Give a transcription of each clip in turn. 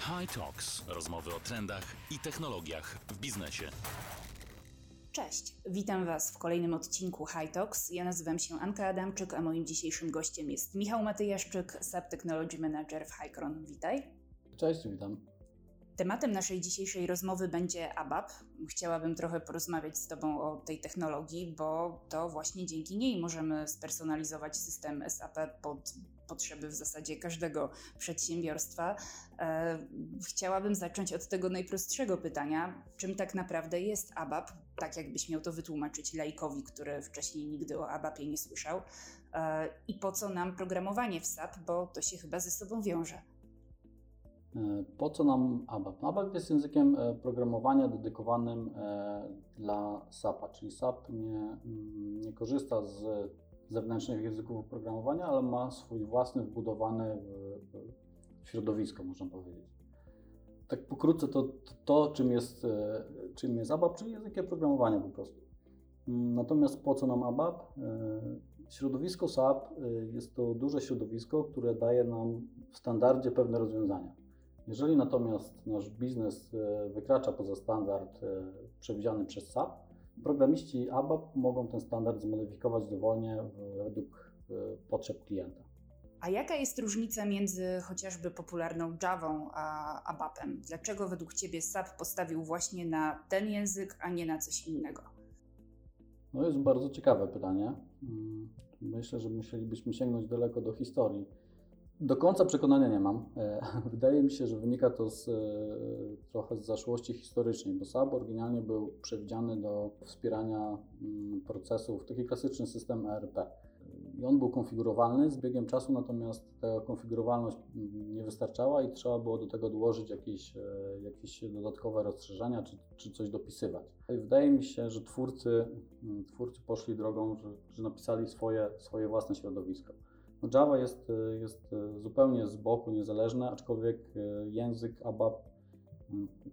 High Talks. Rozmowy o trendach i technologiach w biznesie. Cześć, witam Was w kolejnym odcinku High Talks. Ja nazywam się Anka Adamczyk, a moim dzisiejszym gościem jest Michał Matyjaszczyk, Sub Technology Manager w Hycron. Witaj. Cześć, witam. Tematem naszej dzisiejszej rozmowy będzie ABAP. Chciałabym trochę porozmawiać z Tobą o tej technologii, bo to właśnie dzięki niej możemy spersonalizować system SAP pod potrzeby w zasadzie każdego przedsiębiorstwa. E, chciałabym zacząć od tego najprostszego pytania: czym tak naprawdę jest ABAP? Tak, jakbyś miał to wytłumaczyć laikowi, który wcześniej nigdy o ABAPie nie słyszał. E, I po co nam programowanie w SAP, bo to się chyba ze sobą wiąże. E, po co nam ABAP? ABAP jest językiem programowania dedykowanym dla SAP-a, czyli SAP nie, mm, nie korzysta z zewnętrznych języków oprogramowania, ale ma swój własny wbudowany w, środowisko, można powiedzieć. Tak pokrótce to, to, to, czym, jest, e, czym jest ABAP, czyli językiem programowania po prostu. Mm, natomiast po co nam ABAP? E, środowisko SAP e, jest to duże środowisko, które daje nam w standardzie pewne rozwiązania. Jeżeli natomiast nasz biznes wykracza poza standard przewidziany przez SAP, Programiści ABAP mogą ten standard zmodyfikować dowolnie według e, potrzeb klienta. A jaka jest różnica między chociażby popularną Javą a ABAPem? Dlaczego według Ciebie SAP postawił właśnie na ten język, a nie na coś innego? No jest bardzo ciekawe pytanie. Mm, myślę, że musielibyśmy sięgnąć daleko do historii. Do końca przekonania nie mam. E, wydaje mi się, że wynika to z, e, trochę z zaszłości historycznej, bo SAP oryginalnie był przewidziany do wspierania mm, procesów, taki klasyczny system ERP. I on był konfigurowalny z biegiem czasu, natomiast ta konfigurowalność mm, nie wystarczała i trzeba było do tego dołożyć jakieś, e, jakieś dodatkowe rozszerzenia czy, czy coś dopisywać. I wydaje mi się, że twórcy, mm, twórcy poszli drogą, że, że napisali swoje, swoje własne środowisko. No Java jest, jest zupełnie z boku niezależne, aczkolwiek e, język ABAP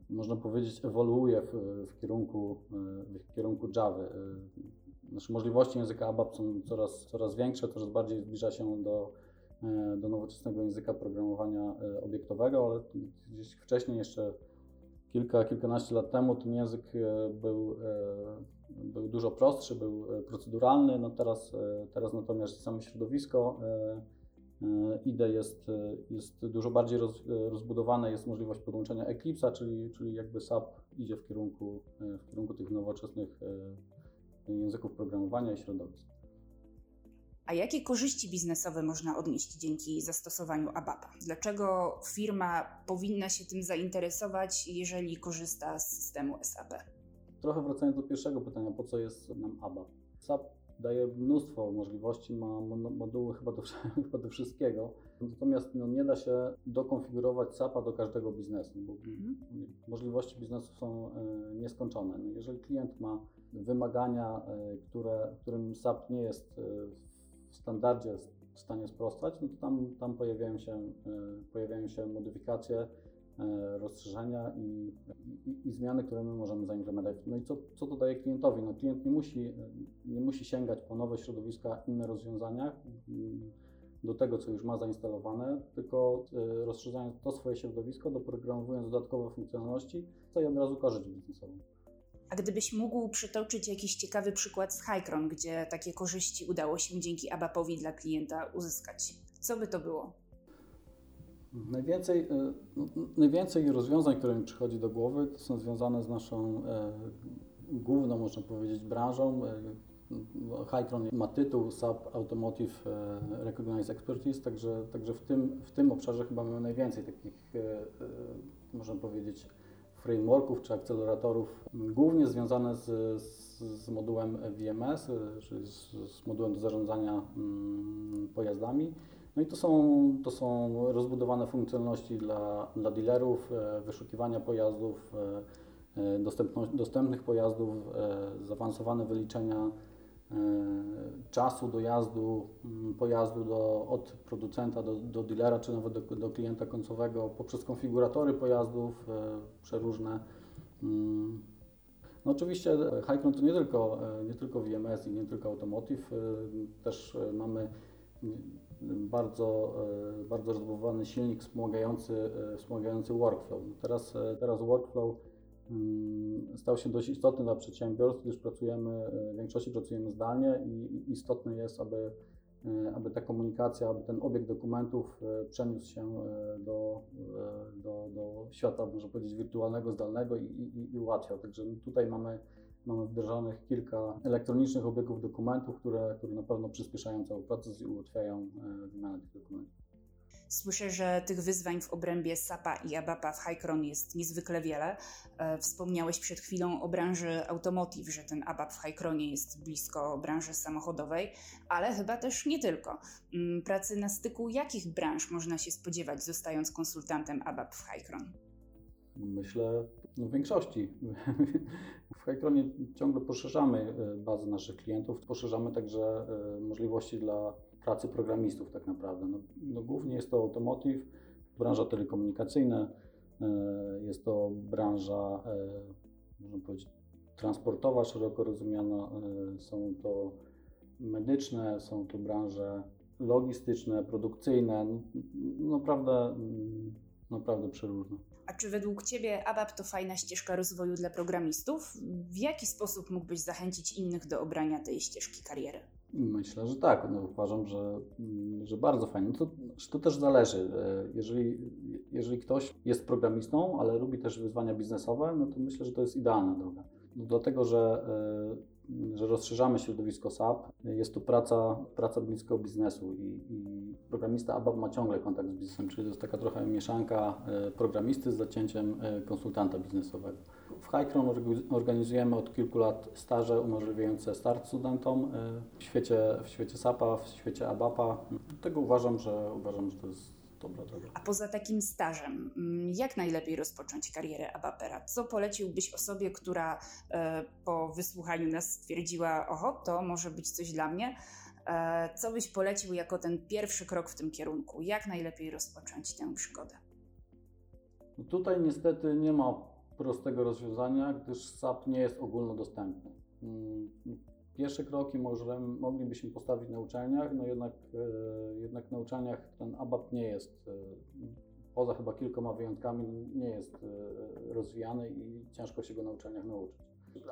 można powiedzieć ewoluuje w, w, kierunku, e, w kierunku Java. E, nasze możliwości języka ABAP są coraz, coraz większe, coraz bardziej zbliża się do, do nowoczesnego języka programowania obiektowego, ale gdzieś wcześniej jeszcze kilka, kilkanaście lat temu ten język e, był, e, był dużo prostszy, był e, proceduralny, no teraz, teraz natomiast samo środowisko IDE jest, jest dużo bardziej roz, rozbudowane, jest możliwość podłączenia Eclipse'a, czyli, czyli jakby SAP idzie w kierunku, w kierunku tych nowoczesnych języków programowania i środowisk. A jakie korzyści biznesowe można odnieść dzięki zastosowaniu ABAP-a? Dlaczego firma powinna się tym zainteresować, jeżeli korzysta z systemu SAP? Trochę wracając do pierwszego pytania, po co jest nam ABAP? SAP daje mnóstwo możliwości, ma moduły chyba do, chyba do wszystkiego, natomiast no, nie da się dokonfigurować SAP-a do każdego biznesu, bo mhm. możliwości biznesu są e, nieskończone. No, jeżeli klient ma wymagania, e, które, którym SAP nie jest e, w standardzie w stanie sprostać, no to tam, tam pojawiają, się, pojawiają się modyfikacje, rozszerzenia i, i, i, zmiany, które my możemy zaimplementować. No i co, co to daje klientowi? No klient nie musi, nie musi sięgać po nowe środowiska, inne rozwiązania mm, do tego, co już ma zainstalowane, tylko e, rozszerzając to swoje środowisko, doprogramowując dodatkowe funkcjonalności, to i od razu korzyść biznesową. A gdybyś mógł przytoczyć jakiś ciekawy przykład z Hycron, gdzie takie korzyści udało się dzięki ABAP-owi dla klienta uzyskać, co by to było? Najwięcej, e, no, najwięcej rozwiązań, które mi przychodzi do głowy, to są związane z naszą e, główną, można powiedzieć, branżą. E, Hycron ma tytuł SAP Automotive e, Recognized Expertise, także, także w, tym, w tym obszarze chyba mamy najwięcej takich, e, można powiedzieć, frameworków czy akceleratorów, głównie związane z, z, z modułem VMS, czyli z, z, modułem do zarządzania mm, pojazdami. No i to są, to są rozbudowane funkcjonalności dla, dla dealerów, e, wyszukiwania pojazdów, e, e, dostępnych pojazdów, zaawansowane wyliczenia czasu dojazdu mm, pojazdu do, od producenta do, do dealera, czy nawet do, do klienta końcowego poprzez konfiguratory pojazdów przeróżne. Mm. No oczywiście Hycron to nie tylko, nie tylko VMS i nie tylko Automotive, też mamy bardzo, bardzo rozbudowany silnik wspomagający, wspomagający workflow. Teraz, teraz workflow mm, stał się dość istotny dla przedsiębiorstw, gdyż pracujemy, w większości pracujemy zdalnie i istotne jest, aby E, aby ta komunikacja, aby ten obieg dokumentów e, przeniósł się e, do, do, do świata, można powiedzieć, wirtualnego, zdalnego i, i, i ułatwiał. Także tutaj mamy, mamy wdrożonych kilka elektronicznych obiegów dokumentów, które, które na pewno przyspieszają cały proces i ułatwiają wymianę tych dokumentów. Słyszę, że tych wyzwań w obrębie SAP-a i ABAP-a w Hycron jest niezwykle wiele. E, wspomniałeś przed chwilą o branży automotive, że ten ABAP w Hycronie jest blisko branży samochodowej, ale chyba też nie tylko. Mm, pracy na styku jakich branż można się spodziewać, zostając konsultantem ABAP w Hycron? Myślę, w większości. W Hycronie ciągle poszerzamy e, bazę naszych klientów, poszerzamy także e, możliwości dla pracy programistów tak naprawdę. No, no głównie jest to automotive, branża telekomunikacyjna, e, jest to branża, można powiedzieć, transportowa, szeroko rozumiana, są to medyczne, są to branże logistyczne, produkcyjne, naprawdę, naprawdę przeróżne. A czy według Ciebie ABAP to fajna ścieżka rozwoju dla programistów? W jaki sposób mógłbyś zachęcić innych do obrania tej ścieżki kariery? Myślę, że tak. No, uważam, że, że bardzo fajnie. To, to też zależy. E, jeżeli, jeżeli ktoś jest programistą, ale lubi też wyzwania biznesowe, no to myślę, że to jest idealna droga. No, dlatego, że, e, że rozszerzamy środowisko SAP. Jest to praca, praca blisko biznesu i, i programista ABAP ma ciągle kontakt z biznesem, czyli to jest taka trochę mieszanka e, programisty z zacięciem konsultanta biznesowego. W Highcron organizujemy od kilku lat staże umożliwiające start studentom y, w świecie, w świecie SAP-a, w świecie ABAP-a. Dlatego uważam, że uważam, że to jest dobra droga. A poza takim stażem, mm, jak najlepiej rozpocząć karierę ABAPera? Co poleciłbyś osobie, która e, po wysłuchaniu nas stwierdziła, oho, to może być coś dla mnie? E, co byś polecił jako ten pierwszy krok w tym kierunku? Jak najlepiej rozpocząć tę przygodę? No tutaj niestety nie ma prostego rozwiązania, gdyż SAP nie jest ogólnodostępny. Mm, pierwsze kroki moglibyśmy postawić na uczelniach, no jednak, e, jednak na uczelniach ten ABAP nie jest, e, poza chyba kilkoma wyjątkami, nie jest rozwijany i ciężko się go na uczelniach nauczyć.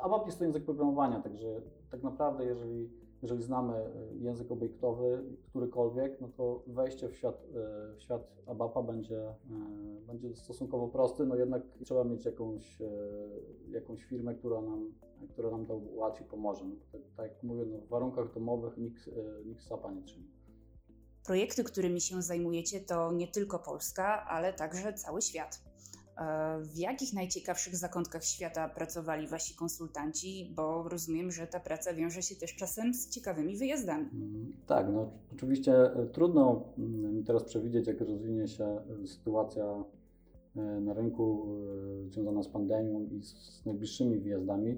ABAP jest to język programowania, także tak naprawdę jeżeli jeżeli znamy e, język obiektowy, którykolwiek, no to wejście w świat, e, w świat ABAPA będzie, e, będzie stosunkowo prosty, no jednak trzeba mieć jakąś, jakąś firmę, która nam, która nam to ułatwi, pomoże. No tak, tak jak mówię, no w warunkach domowych nikt, nikt SAP-a nie trzyma. Projekty, którymi się zajmujecie, to nie tylko Polska, ale także cały świat. E, w jakich najciekawszych zakątkach świata pracowali wasi konsultanci? Bo rozumiem, że ta praca wiąże się też czasem z ciekawymi wyjazdami. Mm, tak, no oczywiście e, trudno mi teraz przewidzieć, jak rozwinie się e, sytuacja na rynku związana z pandemią i z najbliższymi wyjazdami.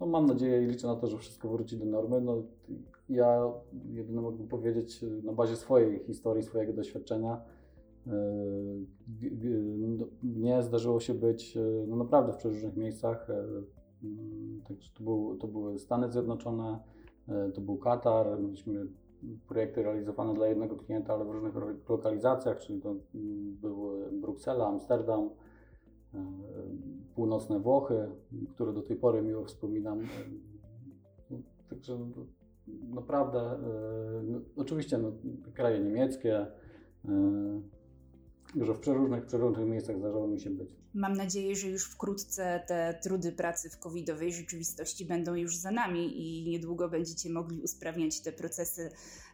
No, mam nadzieję i liczę na to, że wszystko wróci do normy. No, ja jedynie mogę powiedzieć na bazie swojej historii, swojego doświadczenia, mnie zdarzyło się być e, no naprawdę w przeróżnych miejscach. E, mm, także to, był, to były Stany Zjednoczone, e, to był Katar. Mieliśmy projekty realizowane dla jednego klienta, ale w różnych lokalizacjach, czyli to mm, były Bruksela, Amsterdam, północne Włochy, które do tej pory miło wspominam. Także naprawdę, no, oczywiście no, kraje niemieckie, że w przeróżnych, przeróżnych miejscach zdarzało mi się być. Mam nadzieję, że już wkrótce te trudy pracy w covidowej rzeczywistości będą już za nami i niedługo będziecie mogli usprawniać te procesy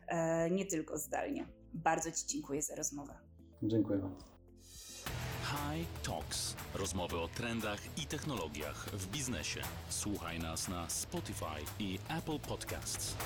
e, nie tylko zdalnie. Bardzo Ci dziękuję za rozmowę. Dziękuję bardzo. High Talks. Rozmowy o trendach i technologiach w biznesie. Słuchaj nas na Spotify i Apple Podcasts.